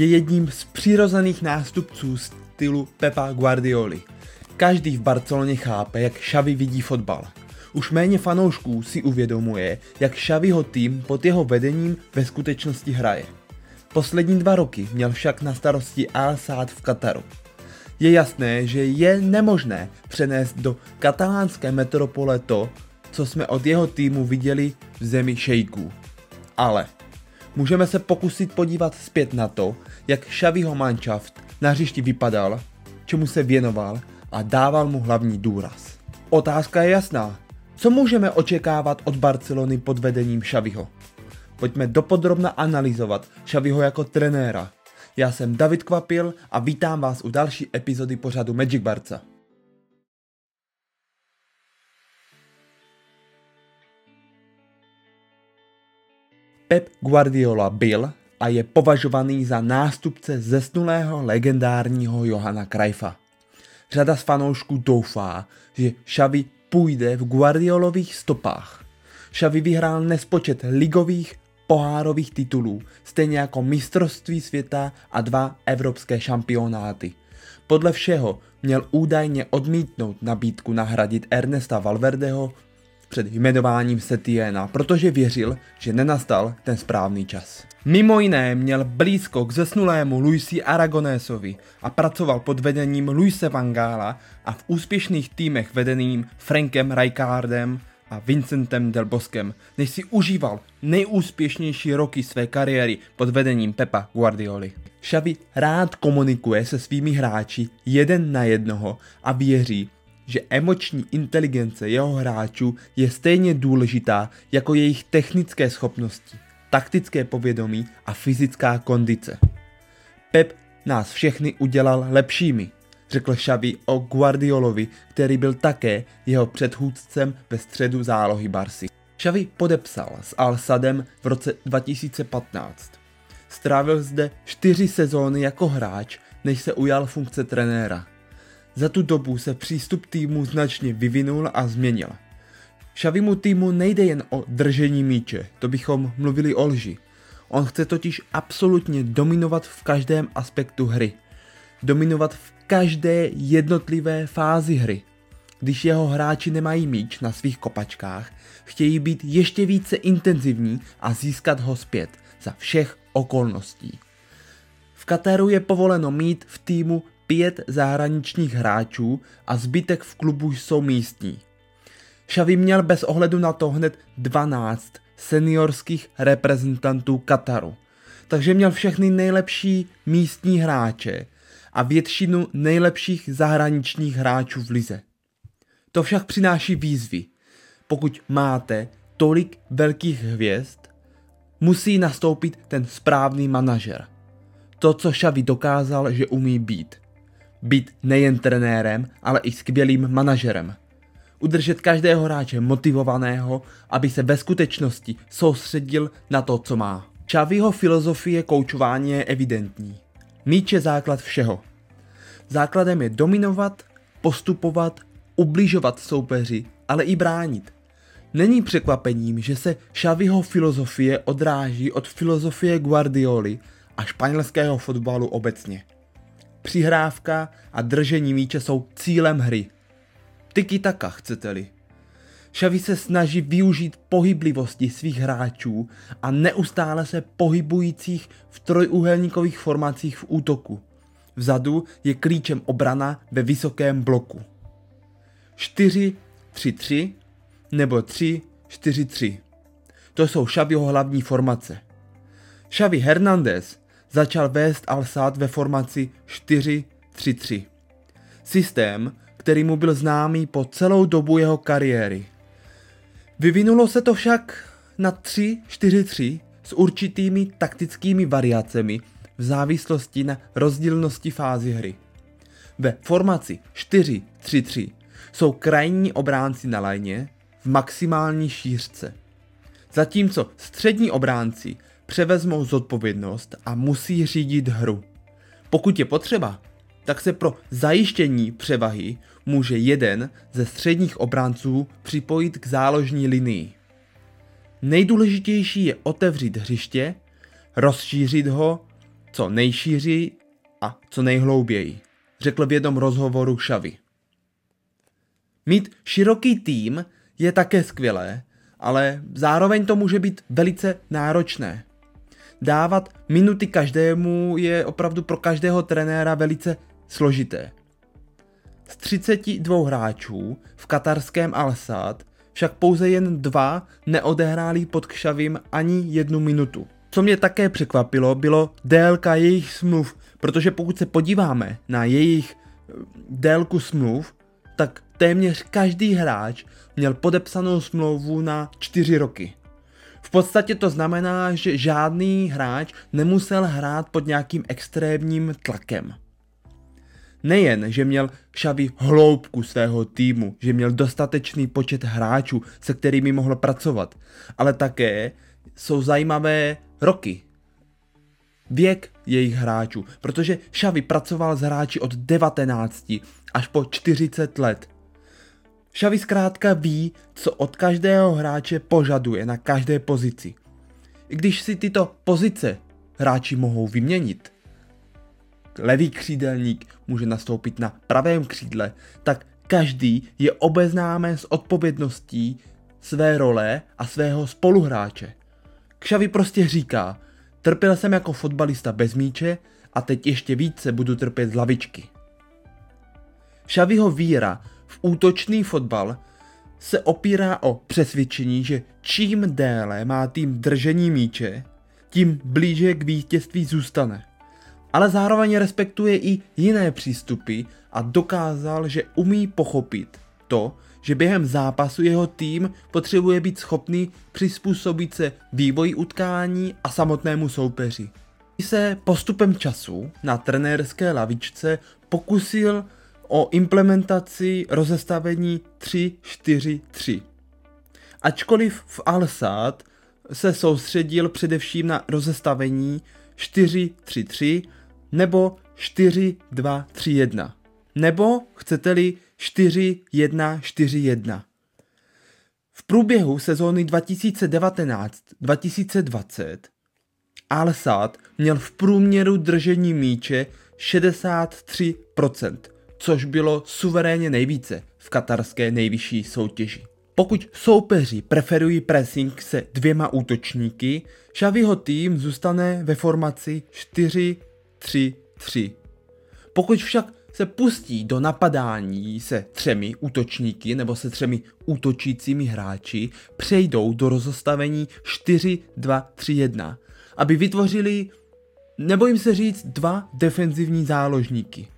je jedním z přirozených nástupců stylu Pepa Guardioli. Každý v Barceloně chápe, jak Xavi vidí fotbal. Už méně fanoušků si uvědomuje, jak Xaviho tým pod jeho vedením ve skutečnosti hraje. Poslední dva roky měl však na starosti Al Saad v Kataru. Je jasné, že je nemožné přenést do katalánské metropole to, co jsme od jeho týmu viděli v zemi šejků. Ale můžeme se pokusit podívat zpět na to, jak Xaviho Mannschaft na hřišti vypadal, čemu se věnoval a dával mu hlavní důraz. Otázka je jasná. Co můžeme očekávat od Barcelony pod vedením Xaviho? Pojďme dopodrobna analyzovat Xaviho jako trenéra. Já jsem David Kvapil a vítám vás u další epizody pořadu Magic Barca. Pep Guardiola byl a je považovaný za nástupce zesnulého legendárního Johana Krajfa. Řada z fanoušků doufá, že Xavi půjde v Guardiolových stopách. Xavi vyhrál nespočet ligových pohárových titulů, stejně jako mistrovství světa a dva evropské šampionáty. Podle všeho měl údajně odmítnout nabídku nahradit Ernesta Valverdeho před jmenováním Setiena, protože věřil, že nenastal ten správný čas. Mimo jiné měl blízko k zesnulému Luisi Aragonésovi a pracoval pod vedením Luise Vangála a v úspěšných týmech vedeným Frankem Rijkaardem a Vincentem Del Boskem, než si užíval nejúspěšnější roky své kariéry pod vedením Pepa Guardioli. Xavi rád komunikuje se svými hráči jeden na jednoho a věří, že emoční inteligence jeho hráčů je stejně důležitá jako jejich technické schopnosti, taktické povědomí a fyzická kondice. Pep nás všechny udělal lepšími, řekl Xavi o Guardiolovi, který byl také jeho předchůdcem ve středu zálohy Barsi. Xavi podepsal s Al Sadem v roce 2015. Strávil zde čtyři sezóny jako hráč, než se ujal funkce trenéra. Za tu dobu se přístup týmu značně vyvinul a změnil. Xavimu týmu nejde jen o držení míče, to bychom mluvili o lži. On chce totiž absolutně dominovat v každém aspektu hry. Dominovat v každé jednotlivé fázi hry. Když jeho hráči nemají míč na svých kopačkách, chtějí být ještě více intenzivní a získat ho zpět za všech okolností. V Kataru je povoleno mít v týmu pět zahraničních hráčů a zbytek v klubu jsou místní. Xavi měl bez ohledu na to hned 12 seniorských reprezentantů Kataru, takže měl všechny nejlepší místní hráče a většinu nejlepších zahraničních hráčů v lize. To však přináší výzvy. Pokud máte tolik velkých hvězd, musí nastoupit ten správný manažer. To, co Xavi dokázal, že umí být. Být nejen trenérem, ale i skvělým manažerem. Udržet každého hráče motivovaného, aby se ve skutečnosti soustředil na to, co má. Xaviho filozofie koučování je evidentní. Míč je základ všeho. Základem je dominovat, postupovat, ubližovat soupeři, ale i bránit. Není překvapením, že se Xaviho filozofie odráží od filozofie Guardioli a španělského fotbalu obecně. Přihrávka a držení míče jsou cílem hry. Tiki taka, chcete-li. Xavi se snaží využít pohyblivosti svých hráčů a neustále se pohybujících v trojúhelníkových formacích v útoku. Vzadu je klíčem obrana ve vysokém bloku. 4-3-3 nebo 3-4-3. To jsou Xaviho hlavní formace. Xavi Hernandez začal vést al ve formaci 4-3-3. Systém, který mu byl známý po celou dobu jeho kariéry. Vyvinulo se to však na 3-4-3 s určitými taktickými variacemi v závislosti na rozdílnosti fázy hry. Ve formaci 4-3-3 jsou krajní obránci na lajně v maximální šířce. Zatímco střední obránci převezmou zodpovědnost a musí řídit hru. Pokud je potřeba, tak se pro zajištění převahy může jeden ze středních obránců připojit k záložní linii. Nejdůležitější je otevřít hřiště, rozšířit ho co nejšíří a co nejhlouběji, řekl v jednom rozhovoru Xavi. Mít široký tým je také skvělé, ale zároveň to může být velice náročné. Dávat minuty každému je opravdu pro každého trenéra velice složité. Z 32 hráčů v katarském Al-Sad však pouze jen dva neodehráli pod Kšavím ani jednu minutu. Co mě také překvapilo, bylo délka jejich smluv, protože pokud se podíváme na jejich eh, délku smluv, tak téměř každý hráč měl podepsanou smlouvu na 4 roky. V podstatě to znamená, že žádný hráč nemusel hrát pod nějakým extrémním tlakem. Nejen, že měl Xavi hloubku svého týmu, že měl dostatečný počet hráčů, se kterými mohl pracovat, ale také jsou zajímavé roky. Věk jejich hráčů, protože Xavi pracoval s hráči od 19 až po 40 let. Xavi zkrátka ví, co od každého hráče požaduje na každé pozici. I když si tyto pozice hráči mohou vyměnit, levý křídelník může nastoupit na pravém křídle, tak každý je obeznámen s odpovědností své role a svého spoluhráče. Kšavi prostě říká, trpěl jsem jako fotbalista bez míče a teď ještě více budu trpět z lavičky. Šaviho víra v útočný fotbal se opírá o přesvědčení, že čím déle má tým držení míče, tím blíže k vítězství zůstane ale zároveň respektuje i jiné přístupy a dokázal, že umí pochopit to, že během zápasu jeho tým potřebuje být schopný přizpůsobit se vývoji utkání a samotnému soupeři. Se postupem času na trenérské lavičce pokusil o implementaci rozestavení 3-4-3. Ačkoliv v Al-Sad se soustředil především na rozestavení 4-3-3 nebo 4, 2, 3, 1. Nebo chcete-li 4, 1, 4, 1. V průběhu sezóny 2019-2020 Al-Sad měl v průměru držení míče 63%, což bylo suverénně nejvíce v katarské nejvyšší soutěži. Pokud soupeři preferují pressing se dvěma útočníky, Xaviho tým zůstane ve formaci 4 3-3. Pokud však se pustí do napadání se třemi útočníky nebo se třemi útočícími hráči, přejdou do rozostavení 4-2-3-1, aby vytvořili, nebojím se říct, dva defenzivní záložníky.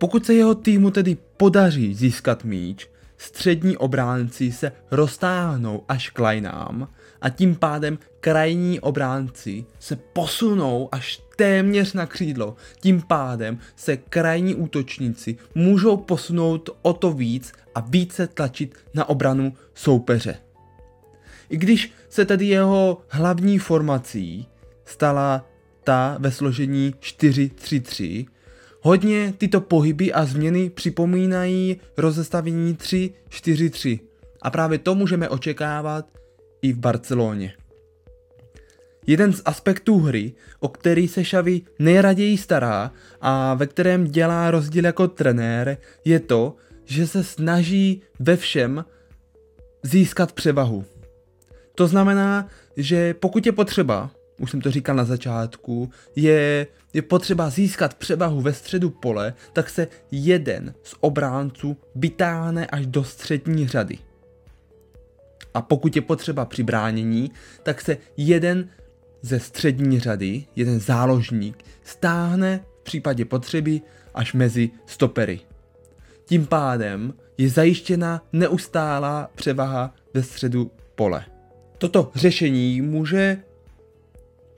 Pokud se jeho týmu tedy podaří získat míč, střední obránci se roztáhnou až k lineám a tím pádem krajní obránci se posunou až téměř na křídlo. Tím pádem se krajní útočníci můžou posunout o to víc a více tlačit na obranu soupeře. I když se tedy jeho hlavní formací stala ta ve složení 4-3-3, hodně tyto pohyby a změny připomínají rozestavení 3-4-3. A právě to můžeme očekávat i v Barceloně. Jeden z aspektů hry, o který se Xavi nejraději stará a ve kterém dělá rozdíl jako trenér, je to, že se snaží ve všem získat převahu. To znamená, že pokud je potřeba, už jsem to říkal na začátku, je, je potřeba získat převahu ve středu pole, tak se jeden z obránců vytáhne až do střední řady. A pokud je potřeba při bránění, tak se jeden ze střední řady, jeden záložník, stáhne v případě potřeby až mezi stopery. Tím pádem je zajištěna neustálá převaha ve středu pole. Toto řešení může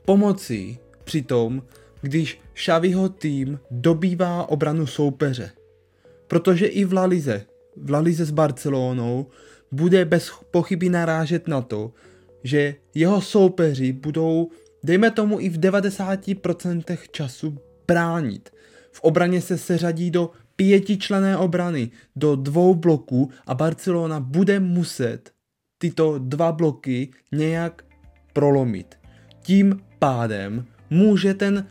pomoci při tom, když Xaviho tým dobývá obranu soupeře. Protože i v Lalize, v Lalize s Barcelonou bude bez pochyby narážet na to, že jeho soupeři budou, dejme tomu i v 90% času, bránit. V obraně se seřadí do pětičlené obrany, do dvou bloků a Barcelona bude muset tyto dva bloky nějak prolomit. Tím pádem může ten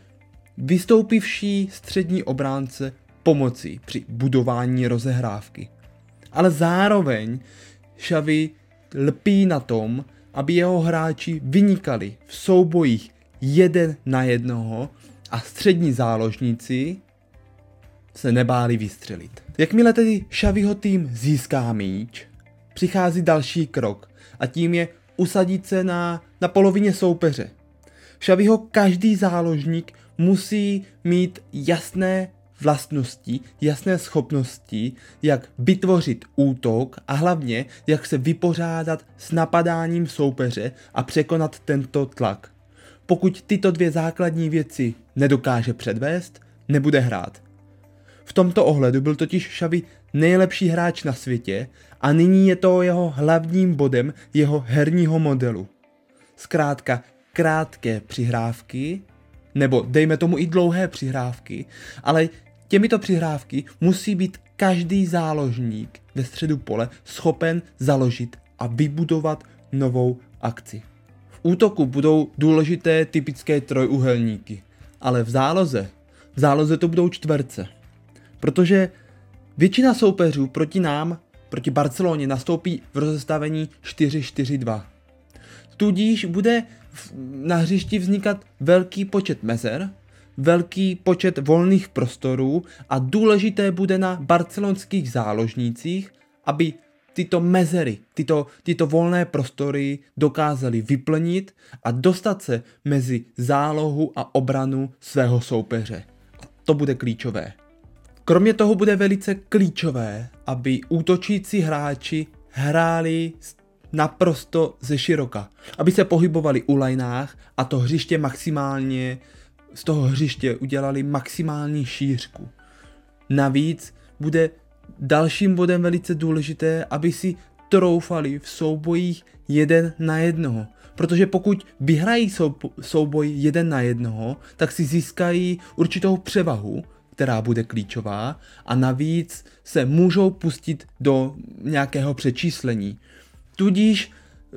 vystoupivší střední obránce pomoci při budování rozehrávky. Ale zároveň Xavi lpí na tom, aby jeho hráči vynikali v soubojích jeden na jednoho a střední záložníci se nebáli vystřelit. Jakmile tedy Xaviho tým získá míč, přichází další krok a tím je usadit se na, na polovině soupeře. Xaviho každý záložník musí mít jasné vlastnosti, jasné schopnosti, jak vytvořit útok a hlavně jak se vypořádat s napadáním soupeře a překonat tento tlak. Pokud tyto dvě základní věci nedokáže předvést, nebude hrát. V tomto ohledu byl totiž Xavi nejlepší hráč na světě a nyní je to jeho hlavním bodem jeho herního modelu. Zkrátka krátké přihrávky, nebo dejme tomu i dlouhé přihrávky, ale těmito přihrávky musí být každý záložník ve středu pole schopen založit a vybudovat novou akci. V útoku budou důležité typické trojuhelníky, ale v záloze, v záloze to budou čtverce. Protože většina soupeřů proti nám, proti Barceloně, nastoupí v rozestavení 4-4-2. Tudíž bude na hřišti vznikat velký počet mezer, velký počet volných prostorů a důležité bude na barcelonských záložnících, aby tyto mezery, tyto, tyto volné prostory dokázali vyplnit a dostat se mezi zálohu a obranu svého soupeře. A to bude klíčové. Kromě toho bude velice klíčové, aby útočící hráči hráli naprosto ze široka, aby se pohybovali u lajnách a to hřiště maximálně, z toho hřiště udělali maximální šířku. Navíc bude dalším bodem velice důležité, aby si troufali v soubojích jeden na jednoho. Protože pokud vyhrají souboj jeden na jednoho, tak si získají určitou převahu, která bude klíčová a navíc se můžou pustit do nějakého přečíslení. Tudíž eh,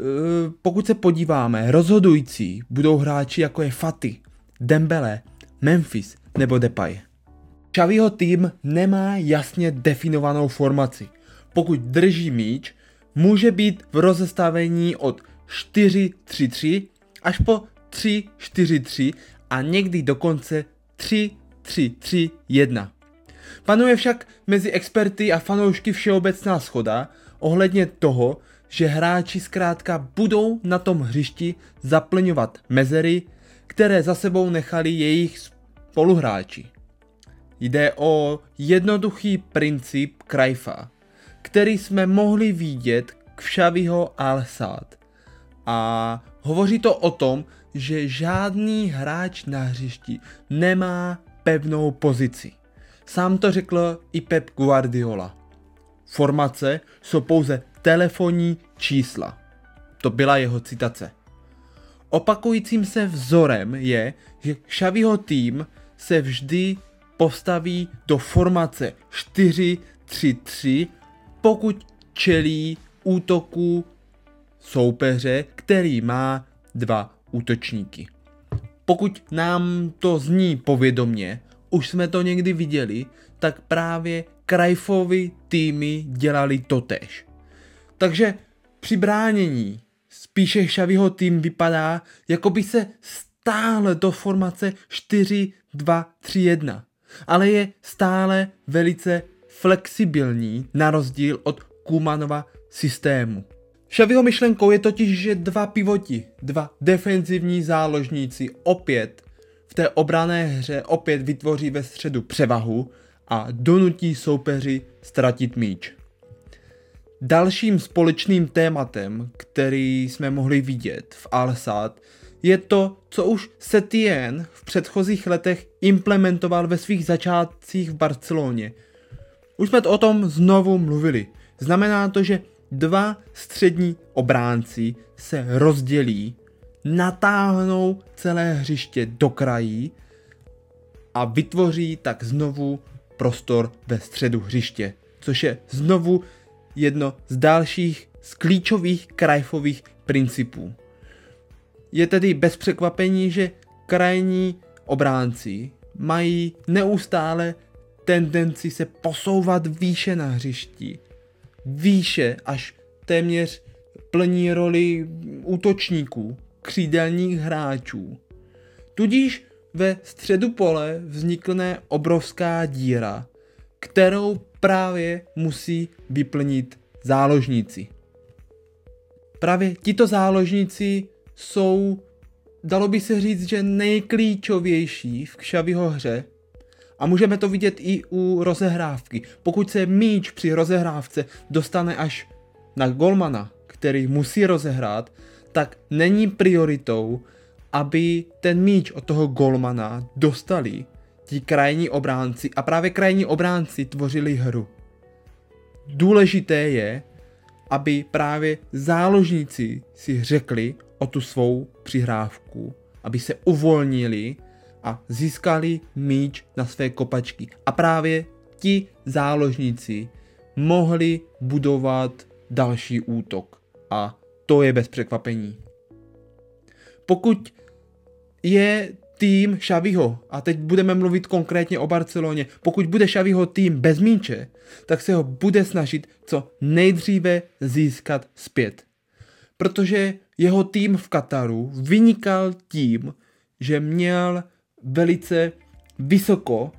pokud se podíváme, rozhodující budou hráči jako je Faty, Dembele, Memphis nebo Depay. Xaviho tým nemá jasně definovanou formaci. Pokud drží míč, může být v rozestavení od 4-3-3 až po 3-4-3 a někdy dokonce 3-3-3-1. Panuje však mezi experty a fanoušky všeobecná schoda ohledně toho, že hráči zkrátka budou na tom hřišti zaplňovat mezery, které za sebou nechali jejich spoluhráči. Jde o jednoduchý princip Krajfa, který jsme mohli vidět k Všaviho Al-Sad. A hovoří to o tom, že žádný hráč na hřišti nemá pevnou pozici. Sám to řekl i Pep Guardiola. Formace jsou pouze telefonní čísla. To byla jeho citace. Opakujícím se vzorem je, že Xaviho tým se vždy postaví do formace 4-3-3, pokud čelí útoku soupeře, který má dva útočníky. Pokud nám to zní povědomně, už jsme to někdy viděli, tak právě Krajfovi týmy dělali totež. Takže při bránění spíše Xaviho tým vypadá, jako by se stále do formace 4-2-3-1, ale je stále velice flexibilní na rozdíl od Kumanova systému. Xaviho myšlenkou je totiž, že dva pivoti, dva defenzivní záložníci opět v té obrané hře opět vytvoří ve středu převahu a donutí soupeři ztratit míč. Dalším společným tématem, který jsme mohli vidět v Alsat, je to, co už Setien v předchozích letech implementoval ve svých začátcích v Barceloně. Už jsme o tom znovu mluvili. Znamená to, že dva střední obránci se rozdělí, natáhnou celé hřiště do krají a vytvoří tak znovu prostor ve středu hřiště, což je znovu jedno z dalších z klíčových krajfových principů. Je tedy bez překvapení, že krajní obránci mají neustále tendenci se posouvat výše na hřišti. Výše, až téměř plní roli útočníků, křídelních hráčů. Tudíž ve středu pole vznikne obrovská díra, kterou právě musí vyplnit záložníci. Právě tito záložníci jsou, dalo by se říct, že nejklíčovější v Kšavyho hře a můžeme to vidět i u rozehrávky. Pokud se míč při rozehrávce dostane až na golmana, který musí rozehrát, tak není prioritou, aby ten míč od toho golmana dostali ti krajní obránci a právě krajní obránci tvořili hru. Důležité je, aby právě záložníci si řekli o tu svou přihrávku, aby se uvolnili a získali míč na své kopačky. A právě ti záložníci mohli budovat další útok. A to je bez překvapení. Pokud je tým Xaviho, a teď budeme mluvit konkrétně o Barceloně, pokud bude Xaviho tým bez míče, tak se ho bude snažit co nejdříve získat zpět. Protože jeho tým v Kataru vynikal tím, že měl velice vysoko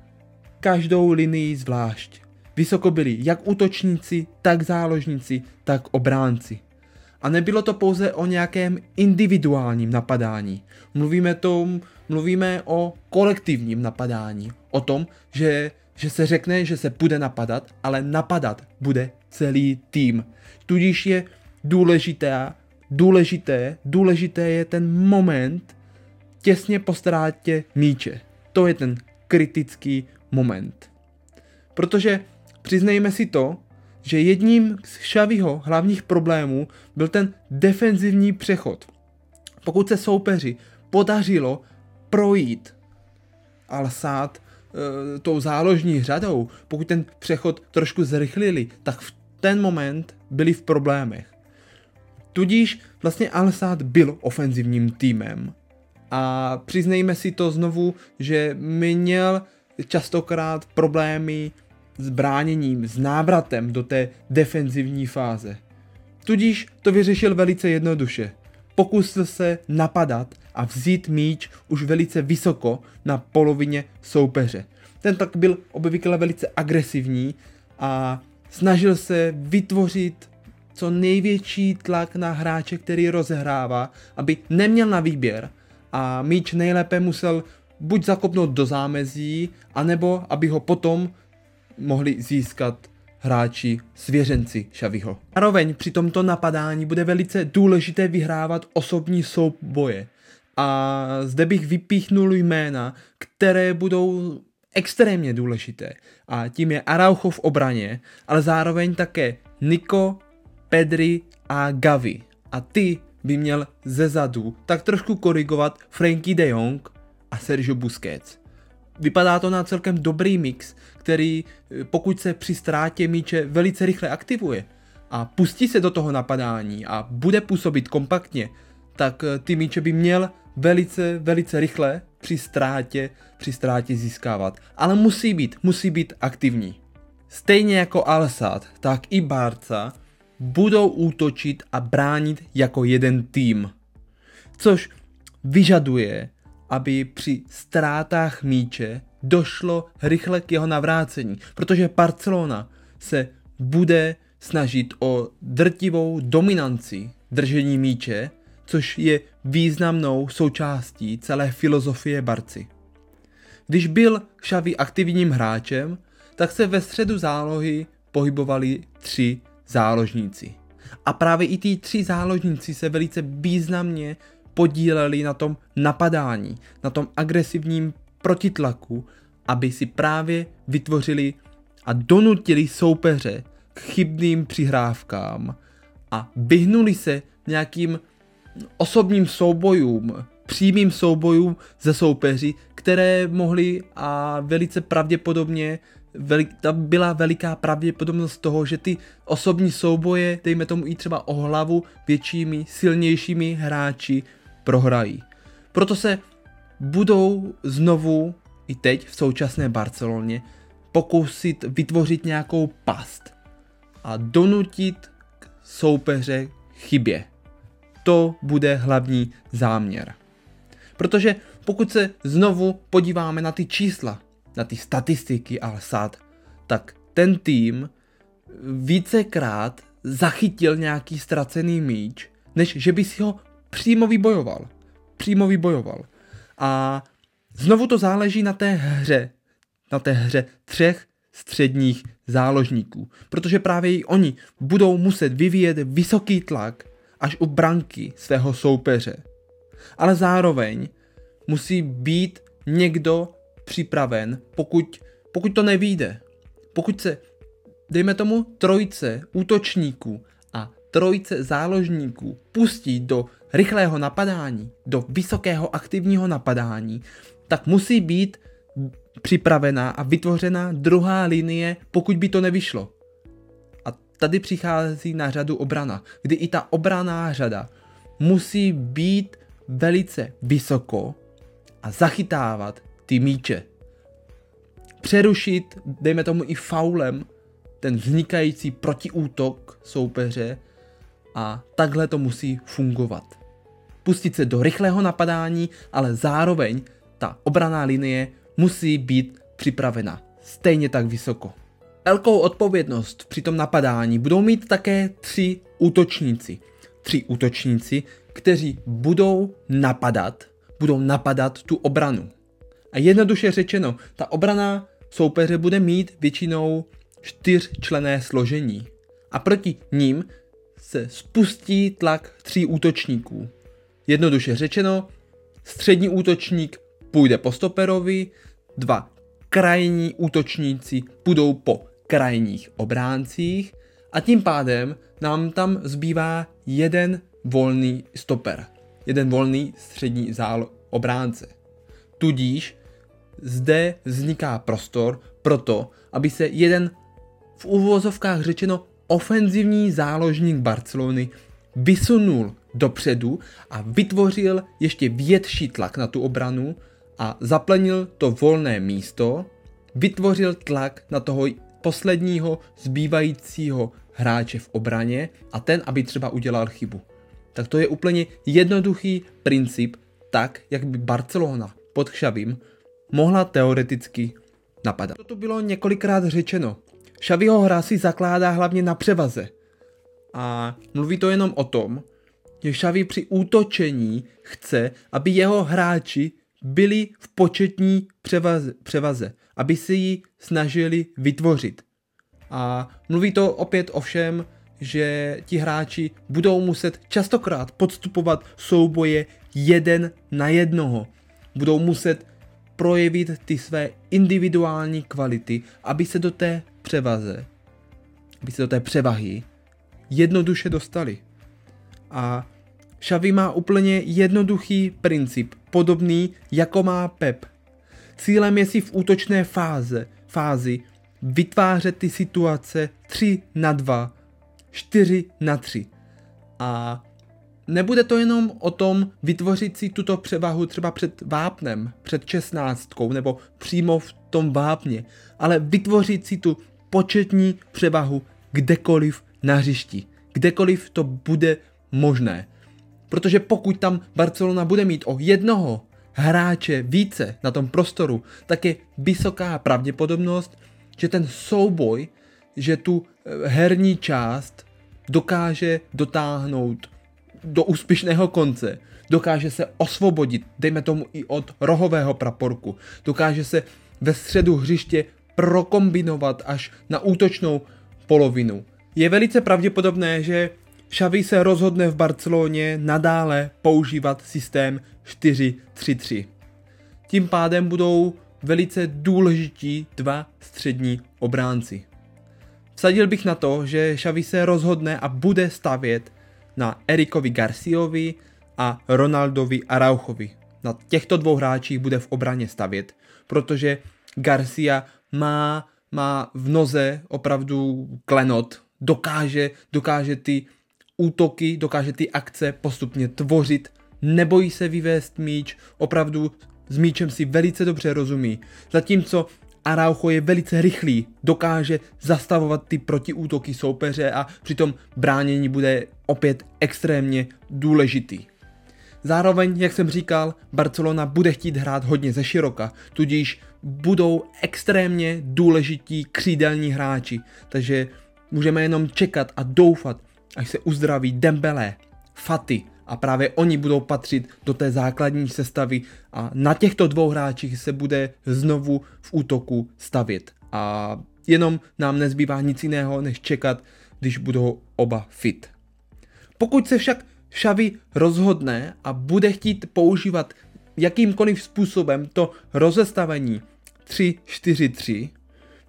každou linii zvlášť. Vysoko byli jak útočníci, tak záložníci, tak obránci. A nebylo to pouze o nějakém individuálním napadání. Mluvíme, tom, mluvíme o kolektivním napadání. O tom, že, že se řekne, že se bude napadat, ale napadat bude celý tým. Tudíž je důležité, důležité, důležité je ten moment těsně po ztrátě míče. To je ten kritický moment. Protože přiznejme si to, že jedním z Xaviho hlavních problémů byl ten defenzivní přechod. Pokud se soupeři podařilo projít Al-Sad e, tou záložní řadou, pokud ten přechod trošku zrychlili, tak v ten moment byli v problémech. Tudíž vlastně Al-Sad byl ofenzivním týmem. A přiznejme si to znovu, že měl častokrát problémy s bráněním, s návratem do té defenzivní fáze. Tudíž to vyřešil velice jednoduše. Pokusil se napadat a vzít míč už velice vysoko na polovině soupeře. Ten tak byl obvykle velice agresivní a snažil se vytvořit co největší tlak na hráče, který rozehrává, aby neměl na výběr a míč nejlépe musel buď zakopnout do zámezí, anebo aby ho potom mohli získat hráči svěřenci Šaviho. Zároveň při tomto napadání bude velice důležité vyhrávat osobní souboje. A zde bych vypíchnul jména, které budou extrémně důležité. A tím je Araujo v obraně, ale zároveň také Nico, Pedri a Gavi. A ty by měl ze zadu tak trošku korigovat Frankie de Jong a Sergio Busquets. Vypadá to na celkem dobrý mix, který eh, pokud se při ztrátě míče velice rychle aktivuje a pustí se do toho napadání a bude působit kompaktně, tak eh, ty míče by měl velice, velice rychle při ztrátě, při ztrátě získávat. Ale musí být, musí být aktivní. Stejně jako Alsad, tak i Barca budou útočit a bránit jako jeden tým. Což vyžaduje, aby při ztrátách míče došlo rychle k jeho navrácení, protože Barcelona se bude snažit o drtivou dominanci držení míče, což je významnou součástí celé filozofie Barci. Když byl Xavi aktivním hráčem, tak se ve středu zálohy pohybovali tři záložníci. A právě i ty tři záložníci se velice významně podíleli na tom napadání, na tom agresivním protitlaku, aby si právě vytvořili a donutili soupeře k chybným přihrávkám a vyhnuli se nějakým osobním soubojům, přímým soubojům ze soupeři, které mohly a velice pravděpodobně velik, tam byla veliká pravděpodobnost toho, že ty osobní souboje, dejme tomu i třeba o hlavu, většími, silnějšími hráči prohrají. Proto se budou znovu i teď v současné Barceloně pokusit vytvořit nějakou past a donutit soupeře chybě. To bude hlavní záměr. Protože pokud se znovu podíváme na ty čísla, na ty statistiky Al-Sad, tak ten tým vícekrát zachytil nějaký ztracený míč, než že by si ho přímo vybojoval. Přímo vybojoval. A znovu to záleží na té hře. Na té hře třech středních záložníků. Protože právě i oni budou muset vyvíjet vysoký tlak až u branky svého soupeře. Ale zároveň musí být někdo připraven, pokud, pokud to nevíde. Pokud se, dejme tomu, trojce útočníků trojce záložníků pustí do rychlého napadání, do vysokého aktivního napadání, tak musí být připravená a vytvořená druhá linie, pokud by to nevyšlo. A tady přichází na řadu obrana, kdy i ta obraná řada musí být velice vysoko a zachytávat ty míče. Přerušit, dejme tomu i faulem, ten vznikající protiútok soupeře a takhle to musí fungovat. Pustit se do rychlého napadání, ale zároveň ta obraná linie musí být připravena stejně tak vysoko. Velkou odpovědnost při tom napadání budou mít také tři útočníci. Tři útočníci, kteří budou napadat, budou napadat tu obranu. A jednoduše řečeno, ta obrana soupeře bude mít většinou čtyřčlené složení. A proti ním se spustí tlak tří útočníků. Jednoduše řečeno, střední útočník půjde po stoperovi, dva krajní útočníci půjdou po krajních obráncích a tím pádem nám tam zbývá jeden volný stoper, jeden volný střední zál obránce. Tudíž zde vzniká prostor pro to, aby se jeden v uvozovkách řečeno ofenzivní záložník Barcelony vysunul dopředu a vytvořil ještě větší tlak na tu obranu a zaplenil to volné místo, vytvořil tlak na toho posledního zbývajícího hráče v obraně a ten, aby třeba udělal chybu. Tak to je úplně jednoduchý princip, tak, jak by Barcelona pod Xavim mohla teoreticky napadat. To bylo několikrát řečeno. Xaviho hra si zakládá hlavně na převaze. A mluví to jenom o tom, že Xavi při útočení chce, aby jeho hráči byli v početní převaze, převaze, aby si ji snažili vytvořit. A mluví to opět o všem, že ti hráči budou muset častokrát podstupovat souboje jeden na jednoho. Budou muset projevit ty své individuální kvality, aby se do té převaze, aby se do té převahy jednoduše dostali. A Xavi má úplně jednoduchý princip, podobný jako má Pep. Cílem je si v útočné fáze, fázi vytvářet ty situace 3 na 2, 4 na 3. A nebude to jenom o tom vytvořit si tuto převahu třeba před vápnem, před česnáctkou nebo přímo v tom vápně, ale vytvořit si tu početní převahu kdekoliv na hřišti, kdekoliv to bude možné. Protože pokud tam Barcelona bude mít o jednoho hráče více na tom prostoru, tak je vysoká pravděpodobnost, že ten souboj, že tu eh, herní část dokáže dotáhnout do úspěšného konce, dokáže se osvobodit, dejme tomu i od rohového praporku, dokáže se ve středu hřiště prokombinovat až na útočnou polovinu. Je velice pravděpodobné, že Xavi se rozhodne v Barceloně nadále používat systém 4-3-3. Tím pádem budou velice důležití dva střední obránci. Vsadil bych na to, že Xavi se rozhodne a bude stavět na Erikovi Garciovi a Ronaldovi Arauchovi. Na těchto dvou hráčích bude v obraně stavět, protože Garcia má, má v noze opravdu klenot, dokáže, dokáže ty útoky, dokáže ty akce postupně tvořit, nebojí se vyvést míč, opravdu s míčem si velice dobře rozumí, zatímco Araujo je velice rychlý, dokáže zastavovat ty protiútoky soupeře a přitom bránění bude opět extrémně důležitý. Zároveň, jak jsem říkal, Barcelona bude chtít hrát hodně ze široka, tudíž budou extrémně důležití křídelní hráči, takže můžeme jenom čekat a doufat, až se uzdraví Dembele, Faty a právě oni budou patřit do té základní sestavy a na těchto dvou hráčích se bude znovu v útoku stavět. A jenom nám nezbývá nic jiného, než čekat, když budou oba fit. Pokud se však Xavi rozhodne a bude chtít používat jakýmkoliv způsobem to rozestavení 3-4-3,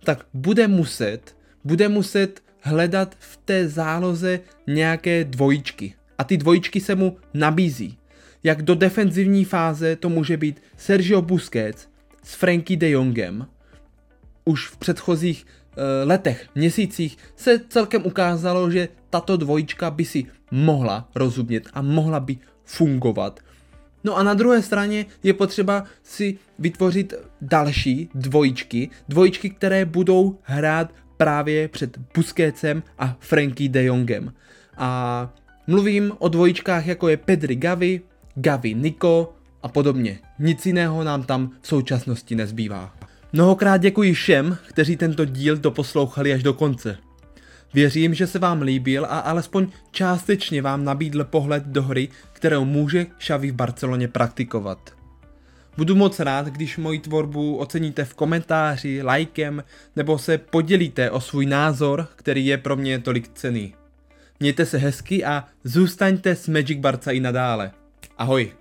tak bude muset, bude muset hledat v té záloze nějaké dvojičky. A ty dvojičky se mu nabízí. Jak do defenzivní fáze to může být Sergio Busquets s Frankie de Jongem. Už v předchozích uh, letech, měsících se celkem ukázalo, že tato dvojička by si mohla rozumět a mohla by fungovat. No a na druhé straně je potřeba si vytvořit další dvojičky, dvojičky, které budou hrát právě před Busquetsem a Frankie de Jongem. A mluvím o dvojičkách jako je Pedri Gavi, Gavi Nico a podobně. Nic jiného nám tam v současnosti nezbývá. Mnohokrát děkuji všem, kteří tento díl doposlouchali až do konce. Věřím, že se vám líbil a alespoň částečně vám nabídl pohled do hry, kterou může Xavi v Barceloně praktikovat. Budu moc rád, když moji tvorbu oceníte v komentáři, lajkem nebo se podělíte o svůj názor, který je pro mě tolik cený. Mějte se hezky a zůstaňte s Magic Barca i nadále. Ahoj!